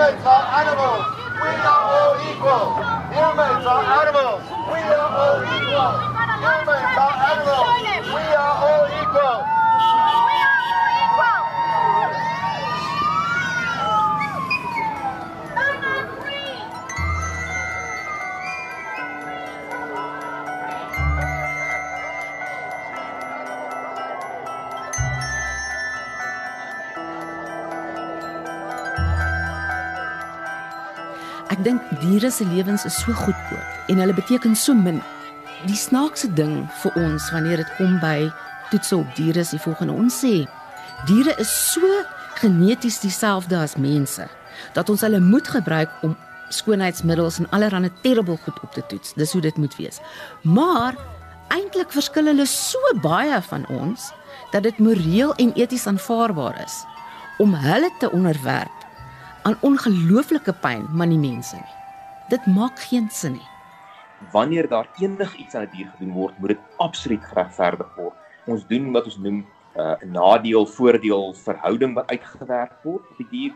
Humans are animals. We are all equal. Humans are animals. We are all equal. Humans are animals. Ek dink diere se lewens is so goedkoop en hulle beteken so min. Die snaakse ding vir ons wanneer dit kom by toetse op diere is die volgende. Ons sê diere is so geneties dieselfde as mense dat ons hulle moet gebruik om skoonheidsmiddels en allerlei terrible goed op te toets. Dis hoe dit moet wees. Maar eintlik verskil hulle so baie van ons dat dit moreel en eties aanvaarbaar is om hulle te onderwerp aan ongelooflike pyn, maar nie mense nie. Dit maak geen sin nie. Wanneer daar enigiets aan 'n die dier gedoen word, moet dit absoluut geregverdig word. Ons doen wat ons noem 'n uh, nadeel voordeel verhouding wat uitgewerk word op die dier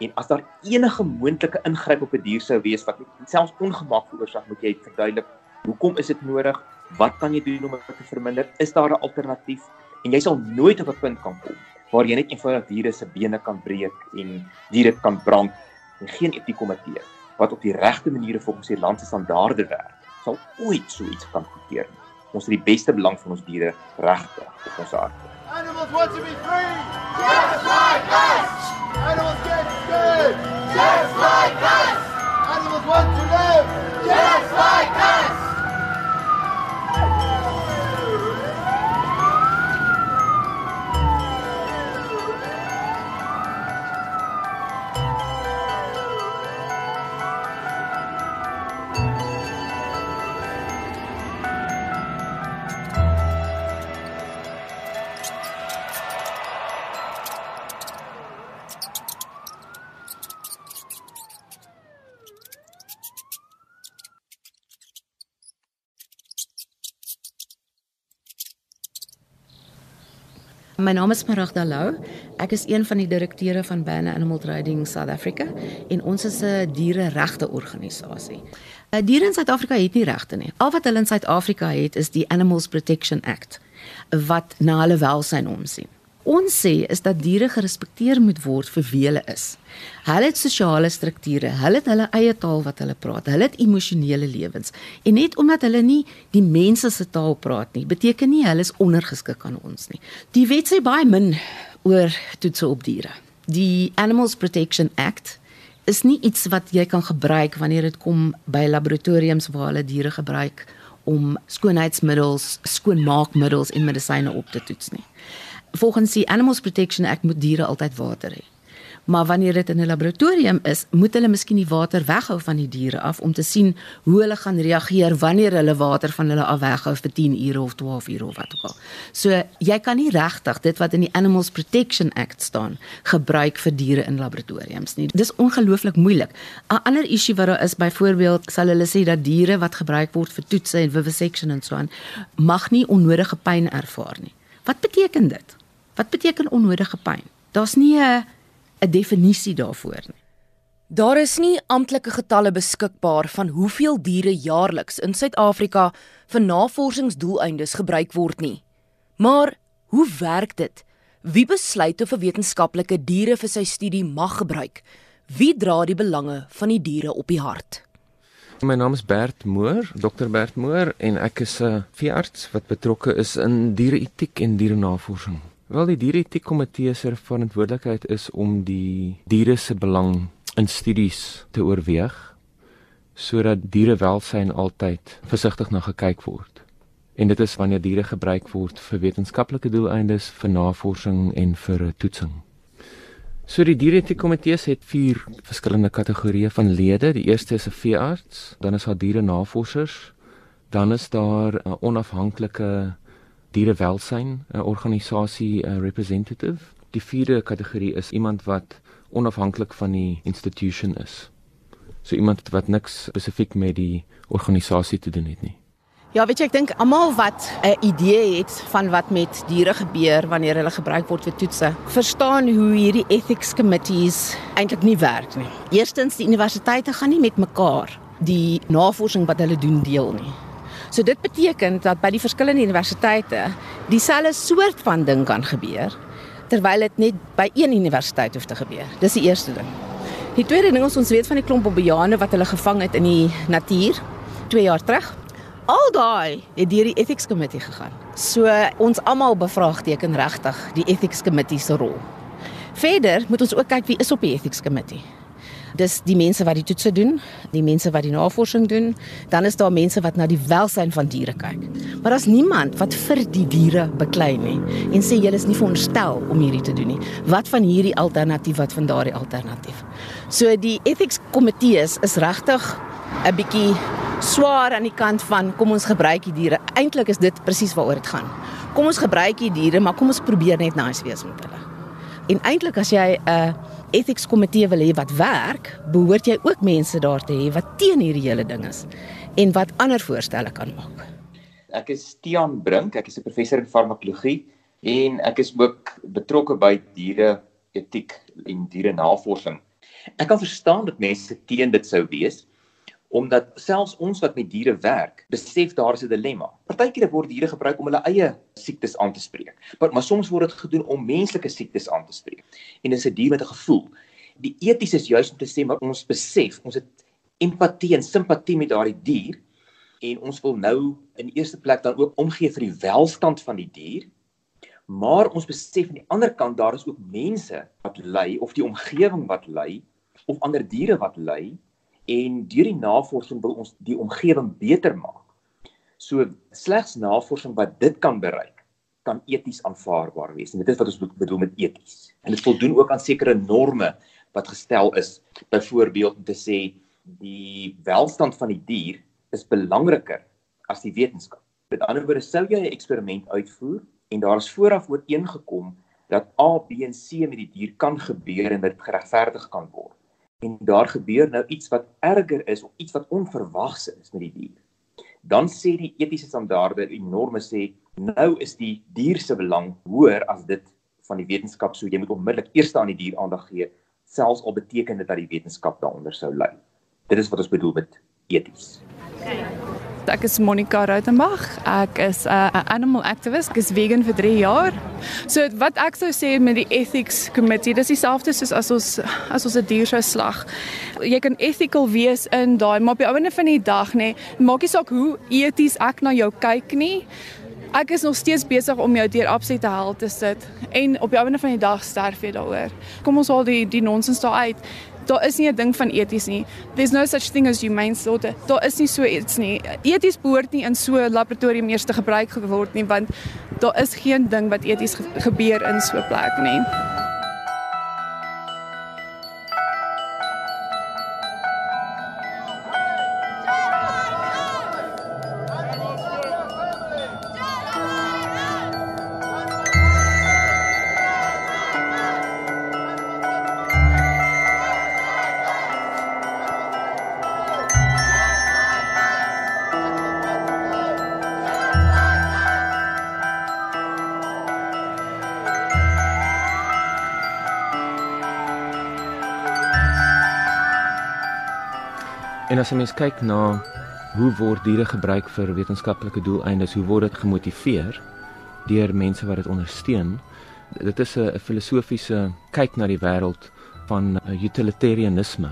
en as daar enige moontlike ingryp op 'n die dier sou wees wat selfs ongemak veroorsaak, moet jy verduidelik hoekom is dit nodig? Wat kan jy doen om dit te verminder? Is daar 'n alternatief? En jy sal nooit op 'n punt kan kom waar jy net eenvoudig diere se bene kan breek en diere kan brand en geen etikomitee wat op die regte maniere volgens die land se standaarde werk sal ooit so iets kan gebeur nie. Ons het die beste belang van ons diere regte op ons harte. Animals want to be free, just like us. Animals get scared, just like us. My naam is Maragda Lou. Ek is een van die direkteure van Bana Animal Trading South Africa en ons is 'n diereregte organisasie. Uh, diere in Suid-Afrika het nie regte nie. Al wat hulle in Suid-Afrika het is die Animals Protection Act wat na hulle welsyn omsien ons sê is dat diere gerespekteer moet word vir wie hulle is. Hulle het sosiale strukture, hulle het hulle eie taal wat hulle praat, hulle het emosionele lewens. En net omdat hulle nie die mense se taal praat nie, beteken nie hulle is ondergeskik aan ons nie. Die wet sê baie min oor toetse op diere. Die Animals Protection Act is nie iets wat jy kan gebruik wanneer dit kom by laboratoriums waar hulle diere gebruik om skoonheidsmiddels, skoonmaakmiddels en medisyne op te toets nie volgens die Animals Protection Act moet diere altyd water hê. Maar wanneer dit in 'n laboratorium is, moet hulle miskien die water weghou van die diere af om te sien hoe hulle gaan reageer wanneer hulle water van hulle af weghou vir 10 ure of 12 ure of wat ook al. So jy kan nie regtig dit wat in die Animals Protection Act staan gebruik vir diere in laboratoriums nie. Dis ongelooflik moeilik. 'n Ander issue wat daar is, byvoorbeeld, sal hulle sê dat diere wat gebruik word vir toetse en vivisection en so aan mag nie onnodige pyn ervaar nie. Wat beteken dit? Wat beteken onnodige pyn? Daar's nie 'n 'n definisie daarvoor nie. Daar is nie amptelike getalle beskikbaar van hoeveel diere jaarliks in Suid-Afrika vir navorsingsdoeleindes gebruik word nie. Maar hoe werk dit? Wie besluit of 'n wetenskaplike diere vir sy studie mag gebruik? Wie dra die belange van die diere op die hart? My naam is Bert Moor, Dr Bert Moor en ek is 'n veearts wat betrokke is in diereetiek en dierenavorsing. Wel die diereetiek komitee se verantwoordelikheid is om die diere se belang in studies te oorweeg sodat dierewelsyn altyd versigtig na gekyk word. En dit is wanneer diere gebruik word vir wetenskaplike doeleindes, vir navorsing en vir toetsing. So die diereetiek komitee het vier verskillende kategorieë van lede. Die eerste is 'n veearts, dan is daar diere navorsers, dan is daar 'n onafhanklike dierewelsyn 'n organisasie representative. Die vierde kategorie is iemand wat onafhanklik van die institution is. So iemand wat niks spesifiek met die organisasie te doen het nie. Ja, weet jy, ek dink almal wat 'n idee het van wat met diere gebeur wanneer hulle gebruik word vir toetse, verstaan hoe hierdie ethics committees eintlik nie werk nie. Eerstens, die universiteite gaan nie met mekaar die navorsing wat hulle doen deel nie. So dit beteken dat by die verskillende universiteite dieselfde soort van ding kan gebeur terwyl dit net by een universiteit hoef te gebeur. Dis die eerste ding. Die tweede ding is ons weet van die klomp bobbejane wat hulle gevang het in die natuur 2 jaar terug. Al daai het deur die ethics committee gegaan. So ons almal bevraagteken regtig die ethics committee se rol. Verder moet ons ook kyk wie is op die ethics committee. Dis die mense wat die toetse doen, die mense wat die navorsing doen, dan is daar mense wat na die welsyn van diere kyk. Maar daar's niemand wat vir die diere beklei nie en sê jy is nie veronderstel om hierdie te doen nie. Wat van hierdie alternatief, wat van daardie alternatief? So die ethics komitees is regtig 'n bietjie swaar aan die kant van kom ons gebruik die diere. Eintlik is dit presies waaroor dit gaan. Kom ons gebruik die diere, maar kom ons probeer net nice wees met hulle. En eintlik as jy 'n uh, ethics komitee wil hê wat werk, behoort jy ook mense daar te hê wat teen hierdie hele ding is en wat ander voorstelle kan maak. Ek is Tiaan Brink, ek is 'n professor in farmakologie en ek is ook betrokke by diere etiek en diere navorsing. Ek kan verstaan dat mense teen dit sou wees omdat selfs ons wat met diere werk, besef daar is 'n dilemma. Partykeer word diere gebruik om hulle eie siektes aan te spreek, maar, maar soms word dit gedoen om menslike siektes aan te spreek. En dis 'n dier met 'n gevoel. Die eties is juis om te sê maar ons besef, ons het empatie en simpatie met daardie dier en ons wil nou in eerste plek dan ook omgee vir die welstand van die dier. Maar ons besef aan die ander kant daar is ook mense wat ly of die omgewing wat ly of ander diere wat ly en deur die navorsing wil ons die omgewing beter maak. So slegs navorsing wat dit kan bereik kan eties aanvaarbaar wees. En dit is wat ons bedoel met eties. En dit voldoen ook aan sekere norme wat gestel is. Byvoorbeeld om te sê die welstand van die dier is belangriker as die wetenskap. Met ander woorde, sou jy 'n eksperiment uitvoer en daar is vooraf ooreengekom dat A, B en C met die dier kan gebeur en dit geregverdig kan word en daar gebeur nou iets wat erger is of iets wat onverwags is met die dier. Dan sê die etiese standaarde en norme sê nou is die dier se belang hoër as dit van die wetenskap so jy moet onmiddellik eers aan die dier aandag gee selfs al beteken dit dat die wetenskap daaronder sou lê. Dit is wat ons bedoel met eties. Okay. Ek is Monica Rautenbach. Ek is 'n uh, animal activist. Ek is vegan vir 3 jaar. So wat ek sou sê met die ethics committee, dis dieselfde soos as ons as ons 'n dier sou slag. Jy kan ethical wees in daai, maar op die einde van die dag nê, nee, maak nie saak hoe eties ek na jou kyk nie. Ek is nog steeds besig om jou deur absolute hel te sit en op die einde van die dag sterf jy daaroor. Kom ons haal die die nonsens daar uit daar is nie 'n ding van eties nie. There's no such thing as humane slaughter. Daar is nie so iets nie. Eties behoort nie in so 'n laboratorium eers te gebruik geword nie want daar is geen ding wat eties gebeur in so 'n plek nie. En as 'n mens kyk na hoe word diere gebruik vir wetenskaplike doeleindes, hoe word dit gemotiveer deur mense wat dit ondersteun? Dit is 'n filosofiese kyk na die wêreld van utilitarianisme.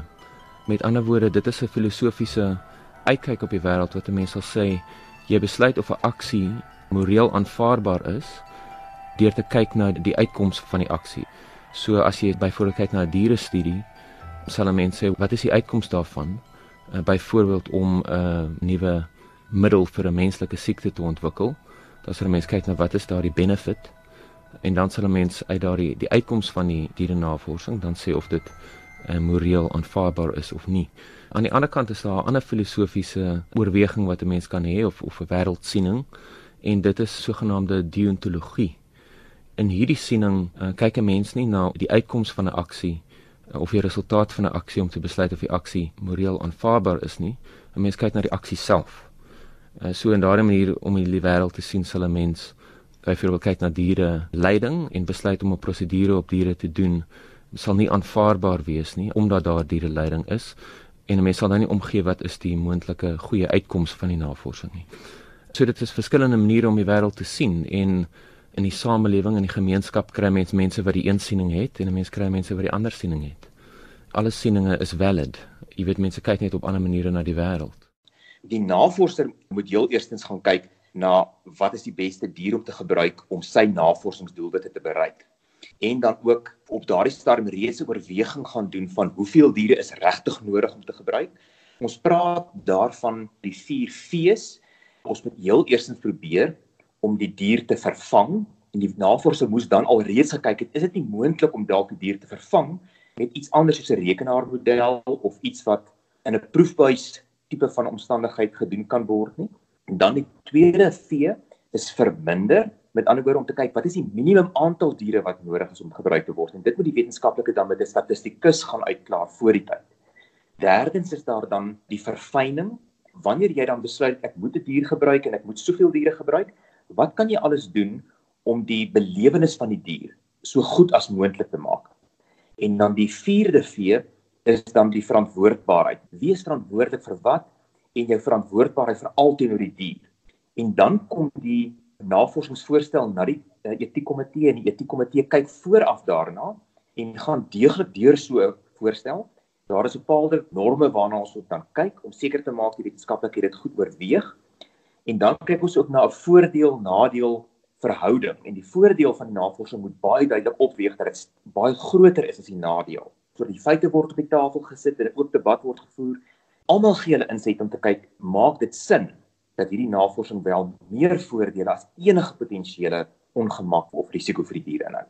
Met ander woorde, dit is 'n filosofiese uitkyk op die wêreld wat 'n mens sal sê jy besluit of 'n aksie moreel aanvaarbaar is deur te kyk na die uitkoms van die aksie. So as jy byvoorbeeld kyk na 'n diere studie, sal 'n mens sê wat is die uitkoms daarvan? Uh, byvoorbeeld om 'n uh, nuwe middel vir 'n menslike siekte te ontwikkel. Dan sal 'n mens kyk na wat is daar die benefit en dan sal 'n mens uit daardie die uitkoms van die dierenavorsing dan sê of dit uh, moreel aanvaarbaar is of nie. Aan die ander kant is daar 'n ander filosofiese oorweging wat 'n mens kan hê of of 'n wêreldsiening en dit is sogenaamde deontologie. In hierdie siening uh, kyk 'n mens nie na die uitkoms van 'n aksie of die resultaat van 'n aksie om te besluit of die aksie moreel aanvaarbaar is nie. 'n Mens kyk na die aksie self. Uh, so in daardie manier om die wêreld te sien sal 'n mens byvoorbeeld kyk na diere lyding en besluit om 'n prosedure op diere te doen sal nie aanvaarbaar wees nie omdat daar diere lyding is en 'n mens sal dan nie omgee wat is die moontlike goeie uitkoms van die navorsing nie. So dit is verskillende maniere om die wêreld te sien en in die samelewing en die gemeenskap kry mens mense wat die een siening het en 'n mens kry mense wat die ander siening het. Alle sieninge is valid. Jy weet mense kyk net op ander maniere na die wêreld. Die navorser moet heel eerstens gaan kyk na wat is die beste dier om te gebruik om sy navorsingsdoelwitte te bereik. En dan ook op daardie stadium reeds 'n oorweging gaan doen van hoeveel diere is regtig nodig om te gebruik. Ons praat daarvan die 4 V's. Ons moet heel eerstens probeer om die dier te vervang. En die navorser moes dan al reeds gekyk het is dit nie moontlik om dalk die dier te vervang met iets anders soos 'n rekenaarmodel of iets wat in 'n proefbuis tipe van omstandigheid gedoen kan word nie? En dan die tweede V is verminder. Met ander woorde om te kyk wat is die minimum aantal diere wat nodig is om gebruik te word. En dit moet die wetenskaplike dan met 'n statistikus gaan uitklaar voor die tyd. Derdens is daar dan die verfyning. Wanneer jy dan besluit ek moet 'n dier gebruik en ek moet soveel diere gebruik wat kan jy alles doen om die belewenis van die dier so goed as moontlik te maak? En dan die vierde V is dan die verantwoordbaarheid. Wees verantwoordelik vir wat en jou verantwoordbaarheid vir alteenoor die dier. En dan kom die navorsingsvoorstel na die uh, etiekkomitee en die etiekkomitee kyk vooraf daarna en gaan deeglik deur so voorstel. Daar is 'n bepaalde norme waarna ons moet kyk om seker te maak die wetenskaplikheid dit goed oorweeg En dan kyk ons ook na 'n voordeel-nadeel verhouding en die voordeel van die navorsing moet baie duidelik opweeg dat dit baie groter is as die nadeel. So die feite word op die tafel gesit en 'n oop debat word gevoer. Almal gee hulle insig om te kyk, maak dit sin dat hierdie navorsing wel meer voordele as enige potensiële ongemak of risiko vir die diere inhou.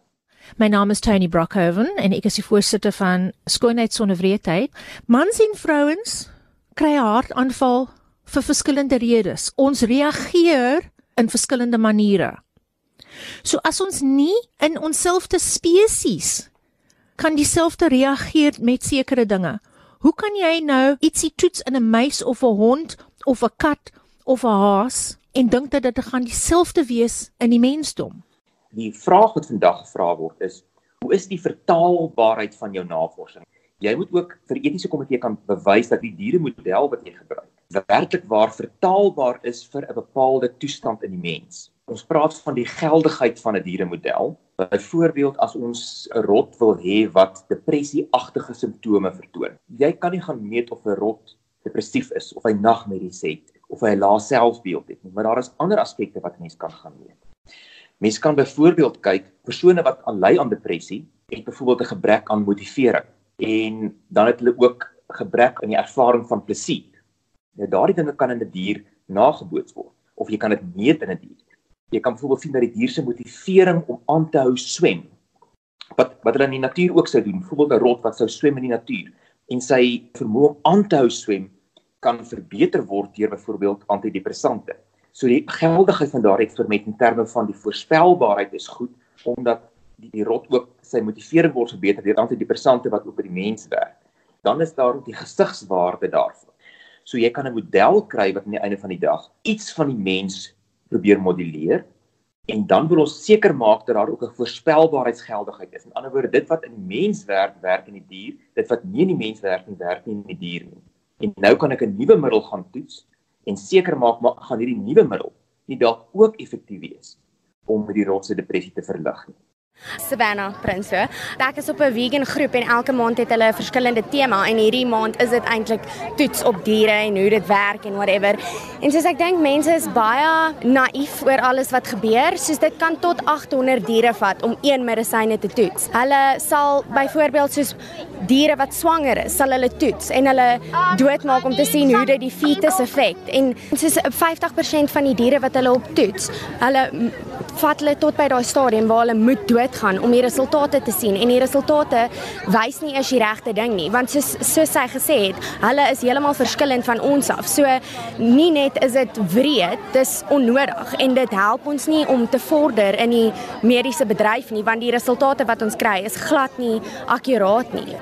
My naam is Tony Brockhoven en ek is die voorsitter van Skoonheid sonder wreedheid. Mans en vrouens kry 'n hartaanval vir verskillende redes. Ons reageer in verskillende maniere. So as ons nie in onsselfde spesies kan dieselfde reageer met sekere dinge. Hoe kan jy nou ietsie toets in 'n muis of 'n hond of 'n kat of 'n haas en dink dat dit gaan dieselfde wees in die mensdom? Die vraag wat vandag gevra word is: Hoe is die vertaalbaarheid van jou navorsing? Jy moet ook vir etiese komitee kan bewys dat die dieremodel wat jy gebruik werklik waar vertaalbaar is vir 'n bepaalde toestand in die mens. Ons praat van die geldigheid van 'n dieremodel. Byvoorbeeld as ons 'n rot wil hê wat depressieagtige simptome vertoon. Jy kan nie gaan meet of 'n rot depressief is of hy nagmerries het of hy 'n lae selfbeeld het nie, maar daar is ander aspekte wat mens kan gaan meet. Mens kan byvoorbeeld kyk persone wat ly aan depressie het byvoorbeeld 'n gebrek aan motivering en dan het hulle ook gebrek aan die ervaring van plesier. Nou daardie dinge kan in 'n die dier nageboots word of jy kan dit meet in 'n die dier. Jy kan byvoorbeeld sien dat die dier se motivering om aan te hou swem wat wat hulle in die natuur ook sou doen, byvoorbeeld 'n rot wat sou swem in die natuur en sy vermoë om aan te hou swem kan verbeter word deur byvoorbeeld antidepressante. So die geldigheid van daardie eksperiment in terme van die voorspelbaarheid is goed omdat die, die rot ook sy motivering word verbeter deur antidepressante wat ook by die mens werk. Dan is daar ook die gesigswaarde daarvan. So jy kan 'n model kry wat aan die einde van die dag iets van die mens probeer moduleer en dan wil ons seker maak dat daar ook 'n voorspelbaarheidsgeldigheid is. In ander woorde, dit wat in die mens werk, werk in die dier, dit wat nie in die mens werk nie, werk nie in die dier nie. En nou kan ek 'n nuwe middel gaan toets en seker maak maar gaan hierdie nuwe middel nie dalk ook effektief wees om die rotse depressie te verlig nie. Savannah Prinsloo. Ek is op 'n vegan groep en elke maand het hulle 'n verskillende tema en hierdie maand is dit eintlik toets op diere en hoe dit werk en whatever. En soos ek dink mense is baie naïef oor alles wat gebeur, soos dit kan tot 800 diere vat om een medisyne te toets. Hulle sal byvoorbeeld soos diere wat swanger is, sal hulle toets en hulle doodmaak om te sien hoe dit die fetus effek en soos 50% van die diere wat hulle op toets, hulle vat hulle tot by daai stadium waar hulle moet doodgaan om die resultate te sien. En die resultate wys nie eers die regte ding nie want soos soos sy gesê het hulle is heeltemal verskillend van ons af. So nie net is dit wreed dis onnodig. En dit help ons nie om te vorder in die mediese bedryf nie want die resultate wat ons kry is glad nie akkuraat nie.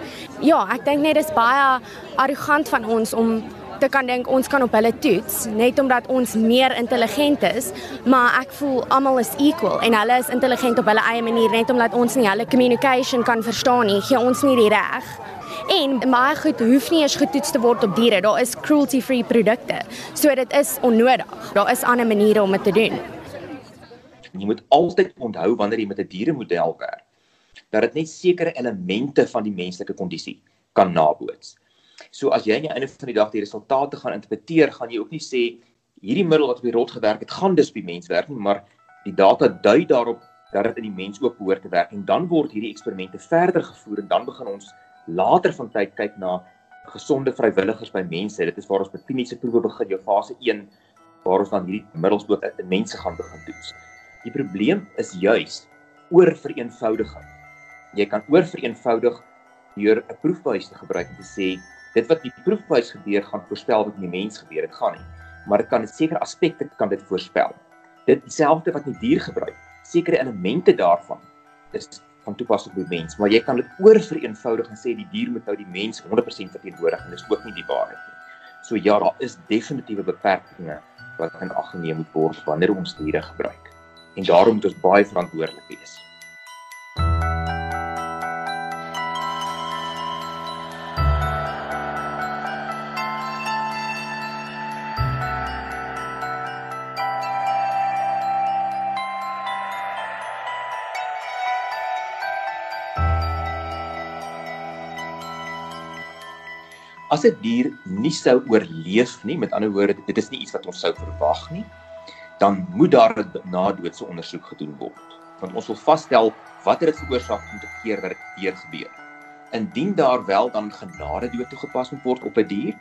Ja ek dink net dis baie arrogant van ons om buite kan dink ons kan op hulle toets net omdat ons meer intelligent is, maar ek voel almal is equal en hulle is intelligent op hulle eie manier net omdat ons nie hulle communication kan verstaan nie, gee ons nie die reg. En baie goed hoef nie eens getoets te word op diere. Daar is cruelty-free produkte. So dit is onnodig. Daar is ander maniere om dit te doen. Jy moet altyd onthou wanneer jy met 'n dieremodel werk dat dit net sekere elemente van die menslike kondisie kan naboots. So as jy aan die einde van die dag die resultate gaan interpreteer, gaan jy ook nie sê hierdie middel wat op die rot gewerk het, gaan dus die mens werk nie, maar die data dui daarop dat dit in die mens ook behoort te werk en dan word hierdie eksperimente verder gevoer en dan begin ons later van tyd kyk na gesonde vrywilligers by mense. Dit is waar ons met kliniese proewe begin, jou fase 1 waar ons dan hierdie middels ook in mense gaan begin toets. Die probleem is juis oor vereenvoudiging. Jy kan oor vereenvoudig deur 'n proefbuis te gebruik om te sê dit wat die proefbuis gebeur gaan voorspel wat in die mens gebeur. Dit gaan nie, maar dit kan sekere aspekte kan dit voorspel. Dit dieselfde wat die dier gebruik. Sekere elemente daarvan is van toepassing op die mens, maar jy kan dit oor vereenvoudig en sê die dier moet nou die mens 100% verteenwoordig en dis ook nie die waarheid nie. So ja, daar is definitiewe beperkings wat in ag geneem moet word wanneer ons diere gebruik. En daarom moet ons baie verantwoordelik wees. As 'n dier nie sou oorleef nie, met ander woorde, dit is nie iets wat ons sou verwag nie, dan moet daar 'n nadoodse ondersoek gedoen word. Want ons wil vasstel watter dit veroorsaak om te keer dat dit weer gebeur. Indien daar wel dan genade dood toegepas moet word op 'n die dier,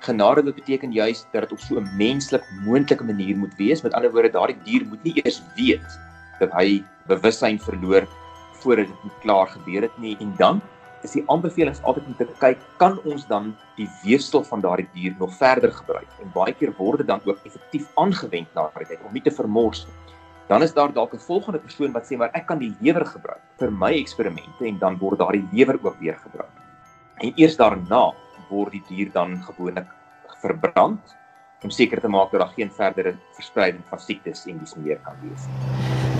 genade dood beteken juis dat dit op so 'n menslik moontlike manier moet wees. Met ander woorde, daardie dier moet nie eers weet dat hy bewussyn verloor voordat dit klaar gebeur het nie en dan is die aanbevelings altyd om te kyk kan ons dan die weefsel van daardie dier nog verder gebruik en baie keer word dit dan ook effektief aangewend na daardie tyd om nie te vermors nie. Dan is daar dalk 'n volgende persoon wat sê maar ek kan die lewer gebruik vir my eksperimente en dan word daardie lewer ook weer gebruik. En eers daarna word die dier dan gewoonlik verbrand om seker te maak dat daar geen verdere verspreiding van siektes en dis meer kan wees.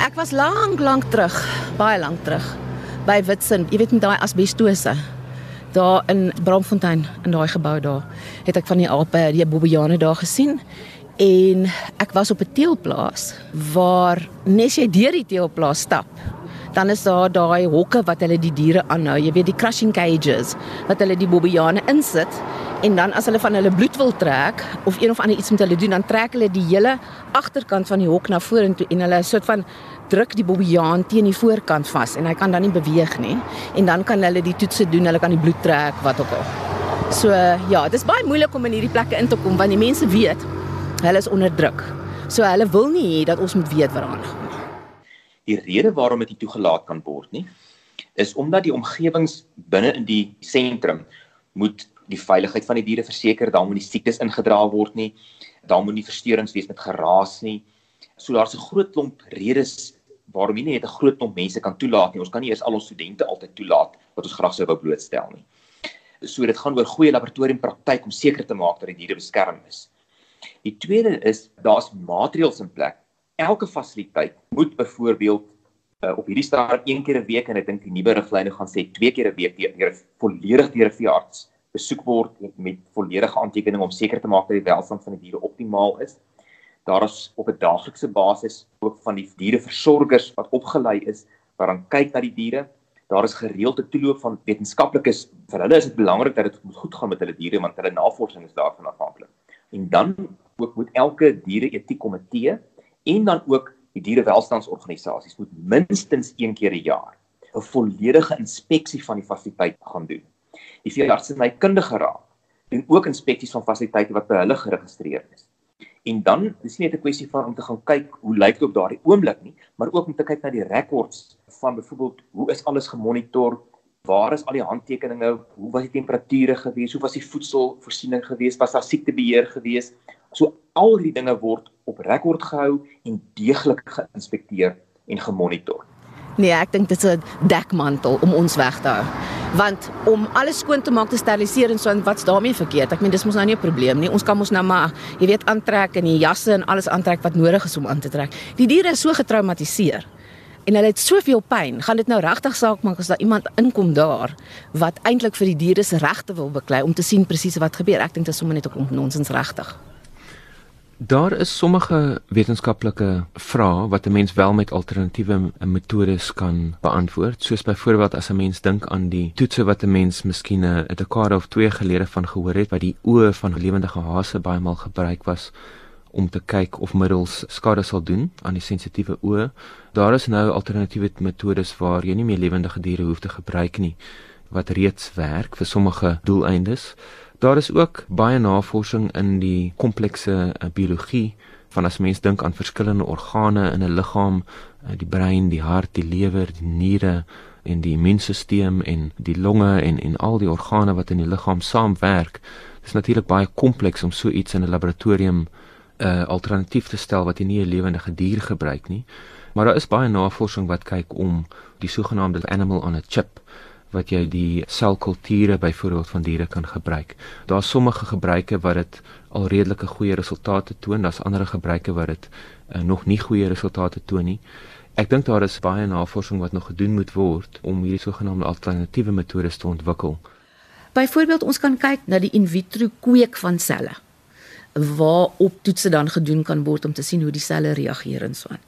Ek was lank lank terug, baie lank terug by Witsin, jy weet met daai asbestose daar in Bramfontein in daai gebou daar het ek van die ape die bobbejane daar gesien. En ek was op 'n teelplaas waar nes jy deur die teelplaas stap dan is daar daai hokke wat hulle die diere aanhou jy weet die crushing cages wat hulle die bobbejane insit en dan as hulle van hulle bloed wil trek of een of ander iets met hulle doen dan trek hulle die hele agterkant van die hok na vorentoe en hulle soort van druk die bobbejaan teen die voorkant vas en hy kan dan nie beweeg nie en dan kan hulle die toetse doen, hulle kan die bloed trek, wat ook al. So ja, dit is baie moeilik om in hierdie plekke in te kom want die mense weet hulle is onder druk. So hulle wil nie hê dat ons moet weet wat aangaan nie. Die rede waarom dit nie toegelaat kan word nie is omdat die omgewings binne in die sentrum moet die veiligheid van die diere verseker, daar moet nie siektes ingedra word nie, daar moet nie versteurings wees met geraas nie. So daar's 'n groot klomp redes waarom jy nie net 'n groot klomp mense kan toelaat nie. Ons kan nie eers al ons studente altyd toelaat wat ons graag sou wou blootstel nie. So dit gaan oor goeie laboratoriumpraktyk om seker te maak dat die diere beskerm is. Die tweede is daar's maatreëls in plek. Elke fasiliteit moet byvoorbeeld uh, op hierdie stadium een keer 'n week en ek dink die nuwe riglyne gaan sê twee keer 'n week deur volledig deur 'n veearts besoek word met volledige aantekeninge om seker te maak dat die welstand van die diere optimaal is daar is op 'n daaglikse basis ook van die diereversorgers wat opgelei is wat dan kyk na die diere. Daar is gereelde toeloop van wetenskaplikes. Vir hulle is dit belangrik dat dit goed gaan met hulle diere want hulle navorsing is daarvan afhanklik. En dan ook moet elke diere-etiek komitee en dan ook die dierewelstandsorganisasies moet minstens een keer 'n jaar 'n volledige inspeksie van die fasiliteit gaan doen. Die veeartse en my kundige raad doen ook inspeksies van fasiliteite wat by hulle geregistreer is. En dan dis nie net 'n kwessie van om te gaan kyk hoe lyk dit op daardie oomblik nie, maar ook om te kyk na die rekords van byvoorbeeld hoe is alles gemonitor, waar is al die handtekeninge, hoe was die temperature gewees, hoe was die voedselvoorsiening gewees, was daar siektebeheer gewees. So al hierdie dinge word op rekord gehou en deeglik geïnspekteer en gemonitor. Nee, ek dink dit is 'n dekmantel om ons weg te hou. Want om alles skoon te maak, te steriliseer en so en wat's daarmee verkeerd? Ek meen dis mos nou nie 'n probleem nie. Ons kan mos nou maar, jy weet, aantrek en die jasse en alles aantrek wat nodig is om aan te trek. Die diere is so getraumatiseer en hulle het soveel pyn. Gaan dit nou regtig saak maak as daar iemand inkom daar wat eintlik vir die diere se regte wil beklei om te sien presies wat gebeur? Ek dink dit is sommer net ook nonsens regtig. Daar is sommige wetenskaplike vrae wat 'n mens wel met alternatiewe metodes kan beantwoord, soos byvoorbeeld as 'n mens dink aan die toetse wat 'n mens miskien 'n dekade of 2 gelede van gehoor het wat die oë van lewendige hase baie maal gebruik was om te kyk of middels skade sal doen aan die sensitiewe oë. Daar is nou alternatiewe metodes waar jy nie meer lewendige diere hoef te gebruik nie wat reeds werk vir sommige doeleindes. Daar is ook baie navorsing in die komplekse uh, biologie van as mens dink aan verskillende organe in 'n liggaam, uh, die brein, die hart, die lewer, die niere en die immuunstelsel en die longe en en al die organe wat in die liggaam saamwerk. Dit is natuurlik baie kompleks om so iets in 'n laboratorium 'n uh, alternatief te stel wat jy nie 'n lewende dier gebruik nie. Maar daar is baie navorsing wat kyk om die sogenaamde animal on a chip wat jy die selkulture byvoorbeeld van diere kan gebruik. Daar's sommige gebruike wat dit al redelike goeie resultate toon, daar's ander gebruike wat dit uh, nog nie goeie resultate toon nie. Ek dink daar is baie navorsing wat nog gedoen moet word om hierdie sogenaamde alternatiewe metodes te ontwikkel. Byvoorbeeld ons kan kyk na die in vitro kweek van selle waarop toetse dan gedoen kan word om te sien hoe die selle reageer en so aan.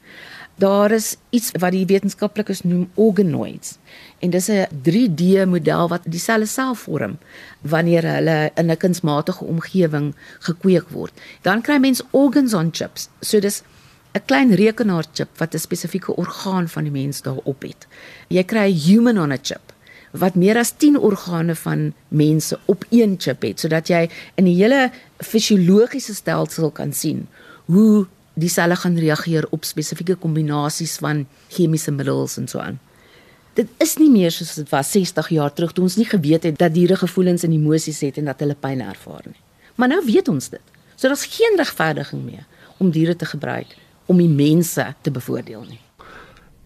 Daar is iets wat die wetenskaplikes noem organoids en dis 'n 3D model wat die selle self vorm wanneer hulle in 'n kunsmatige omgewing gekweek word. Dan kry mens organs on chips. So dis 'n klein rekenaarchip wat 'n spesifieke orgaan van die mens daarop het. Jy kry 'n human on a chip wat meer as 10 organe van mense op een chip het sodat jy in die hele fisiologiese stelsel kan sien hoe die selle gaan reageer op spesifieke kombinasies van chemiese middels en so aan. Dit is nie meer soos dit was 60 jaar terug toe ons nie geweet het dat diere gevoelens en emosies het en dat hulle pyn ervaar nie. Maar nou weet ons dit. So daar's geen regverdiging meer om diere te gebruik om die mense te bevoordeel nie.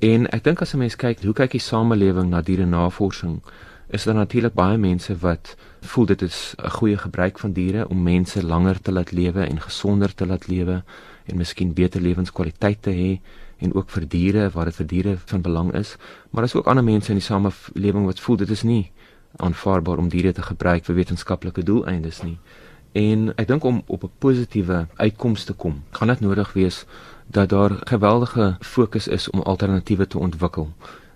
En ek dink as 'n mens kyk hoe kyk die samelewing na diere navorsing, is daar natuurlik baie mense wat voel dit is 'n goeie gebruik van diere om mense langer te laat lewe en gesonder te laat lewe en miskien beter lewenskwaliteit te hê en ook vir diere waar dit vir diere van belang is, maar daar is ook ander mense in die samelewing wat voel dit is nie aanvaarbaar om diere te gebruik vir wetenskaplike doeleindes nie. En ek dink om op 'n positiewe uitkoms te kom, gaan dit nodig wees dat daar geweldige fokus is om alternatiewe te ontwikkel.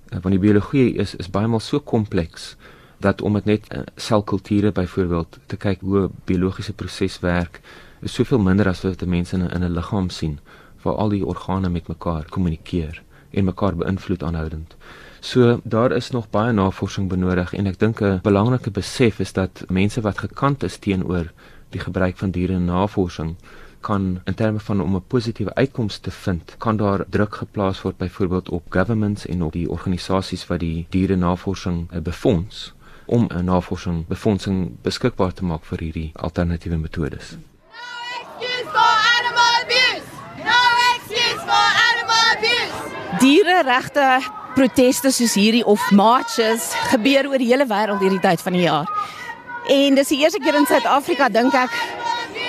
Eh, want die biologie is is baie maal so kompleks dat om dit net uh, selkulture byvoorbeeld te kyk hoe biologiese proses werk, is soveel minder as wat mense in 'n in 'n liggaam sien waar al die organe met mekaar kommunikeer en mekaar beïnvloed aanhoudend. So daar is nog baie navorsing benodig en ek dink 'n belangrike besef is dat mense wat gekant is teenoor die gebruik van diere in navorsing kan in terme van om 'n positiewe uitkoms te vind, kan daar druk geplaas word byvoorbeeld op governments en op die organisasies wat die diere navorsing eh, befonds om 'n navorsing befondsing beskikbaar te maak vir hierdie alternatiewe metodes. Diereregte proteste soos hierdie of marches gebeur oor die hele wêreld hierdie tyd van die jaar. En dis die eerste keer in Suid-Afrika dink ek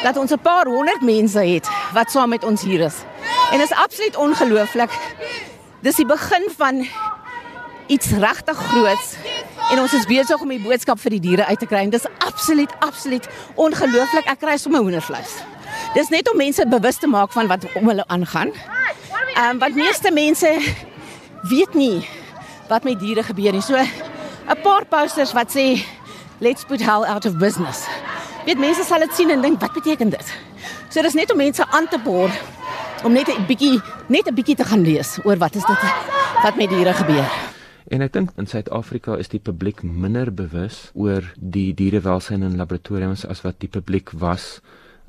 dat ons 'n paar honderd mense het wat saam met ons hier is. En dit is absoluut ongelooflik. Dis die begin van iets regtig groots en ons is besig om die boodskap vir die diere uit te kry. Dis absoluut absoluut ongelooflik. Ek kry sommer hoendervleis. Dis net om mense bewus te maak van wat om hulle aangaan. Ehm um, want meeste mense weet nie wat met diere gebeur nie. So 'n paar posters wat sê let's put hell out of business. Weet mense sal dit sien en dink wat beteken dit? So dis net om mense aan te boor om net 'n bietjie net 'n bietjie te gaan lees oor wat is dit wat met diere gebeur. En ek dink in Suid-Afrika is die publiek minder bewus oor die dierewelsyn in laboratoriums as wat die publiek was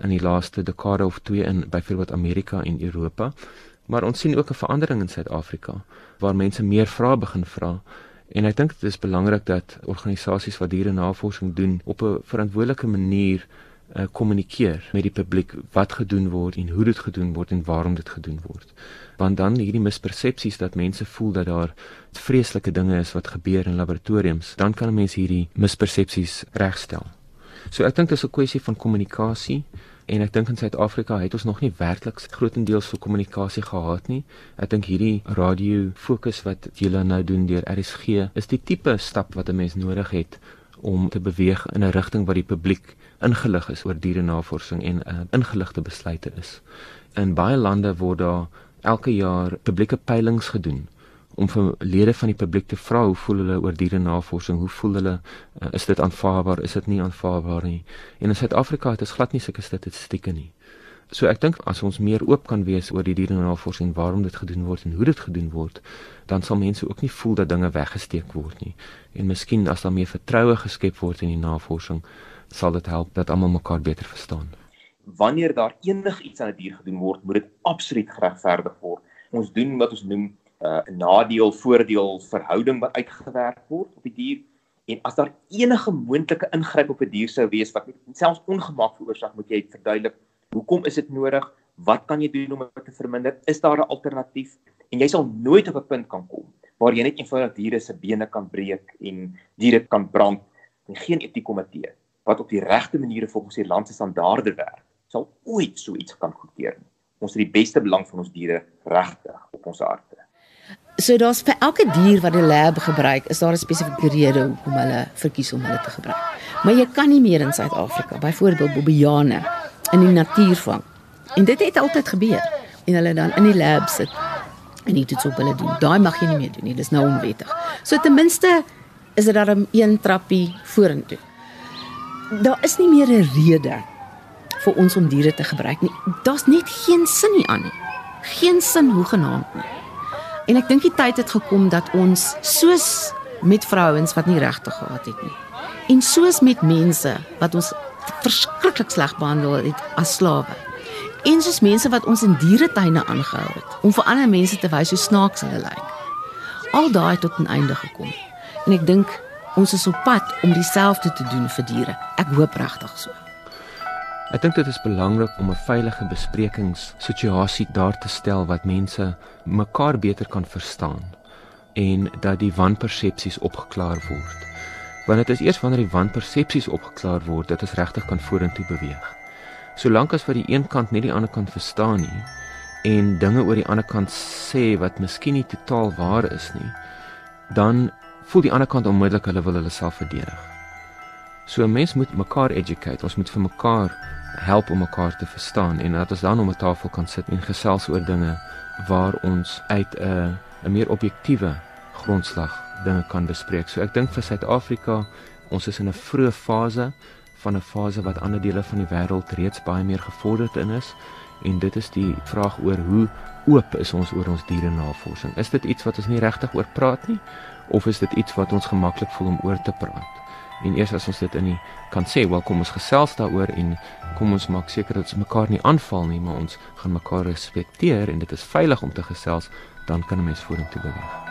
in die laaste dekade of twee in byvoorbeeld Amerika en Europa. Maar ons sien ook 'n verandering in Suid-Afrika waar mense meer vrae begin vra en ek dink dit is belangrik dat organisasies wat diere navorsing doen op 'n verantwoordelike manier uh, kommunikeer met die publiek wat gedoen word en hoe dit gedoen word en waarom dit gedoen word. Want dan hierdie mispersepsies dat mense voel dat daar vreeslike dinge is wat gebeur in laboratoriums, dan kan mense hierdie mispersepsies regstel. So ek dink dit is 'n kwessie van kommunikasie en ek dink in Suid-Afrika het ons nog nie werklik grootendeels vir kommunikasie gehad nie. Ek dink hierdie radio fokus wat julle nou doen deur RSG is die tipe stap wat 'n mens nodig het om te beweeg in 'n rigting wat die publiek ingelig is oor dierenavorsing en uh, ingeligte besluite is. In baie lande word daar elke jaar publieke peilings gedoen om vir lede van die publiek te vra hoe voel hulle oor dierenavorsing, hoe voel hulle uh, is dit aanvaarbaar, is dit nie aanvaarbaar nie. En in Suid-Afrika het ons glad nie sulke statistieke nie. So ek dink as ons meer oop kan wees oor die dierenavorsing, waarom dit gedoen word en hoe dit gedoen word, dan sal mense ook nie voel dat dinge weggesteek word nie. En miskien as daar meer vertroue geskep word in die navorsing, sal dit help dat almal mekaar beter verstaan. Wanneer daar enigiets aan 'n die dier gedoen word, moet dit absoluut geregverdig word. Ons doen wat ons noem uh, nadeel voordeel verhouding wat uitgewerk word op die dier en as daar enige moontlike ingryp op 'n die dier sou wees wat selfs ongemak veroorsaak, moet jy verduidelik Hoekom is dit nodig? Wat kan jy doen om dit te verminder? Is daar 'n alternatief? En jy sal nooit op 'n punt kan kom waar jy net eenvoudig diere se bene kan breek en diere kan brand en geen etiekomitee wat op die regte maniere volgens die land se standaarde werk, sal ooit so iets kan goedkeur. Ons het die beste belang van ons diere regtig op ons harte. So daar's vir elke dier wat die lab gebruik, is daar 'n spesifieke rede hoekom hulle verkies om hulle te gebruik. Maar jy kan nie meer in Suid-Afrika, byvoorbeeld bobiane in die natuur vang. En dit het altyd gebeur. En hulle dan in die lab sit en dit iets op hulle doen. Daai mag jy nie meer doen nie. Dis nou onwettig. So ten minste is dit dan een trappie vorentoe. Daar is nie meer 'n rede vir ons om diere te gebruik nie. Daar's net geen sin nie aan nie. Geen sin hoegenaamd nie. En ek dink die tyd het gekom dat ons soos met vrouens wat nie regte gehad het nie. En soos met mense wat ons verskriklik sleg behandel het as slawe. En soos mense wat ons in dieretuine aangehou het om vir ander mense te wys hoe snaaks hulle lyk. Al daai tot 'n einde gekom. En ek dink ons is op pad om dieselfde te doen vir diere. Ek hoop regtig so. Ek dink dit is belangrik om 'n veilige besprekingssituasie daar te stel wat mense mekaar beter kan verstaan en dat die wanpersepsies opgeklaar word want dit is eers wanneer die wanpersepsies opgeklaar word dat ons regtig kan vorentoe beweeg. Solank as wat die een kant net die ander kant verstaan nie en dinge oor die ander kant sê wat miskien nie totaal waar is nie, dan voel die ander kant onmiddellik hulle wil hulle self verdedig. So 'n mens moet mekaar educate, ons moet vir mekaar help om mekaar te verstaan en dat ons dan om 'n tafel kan sit en gesels oor dinge waar ons uit 'n 'n meer objektiewe grondslag dinge kan bespreek. So ek dink vir Suid-Afrika, ons is in 'n vroeë fase van 'n fase wat ander dele van die wêreld reeds baie meer gevorderd in is en dit is die vraag oor hoe oop is ons oor ons diere navorsing. Is dit iets wat ons nie regtig oor praat nie of is dit iets wat ons gemaklik voel om oor te praat? En eers as ons dit in die kan sê, wel kom ons gesels daaroor en kom ons maak seker dat ons mekaar nie aanval nie, maar ons gaan mekaar respekteer en dit is veilig om te gesels, dan kan 'n mens vorentoe beweeg.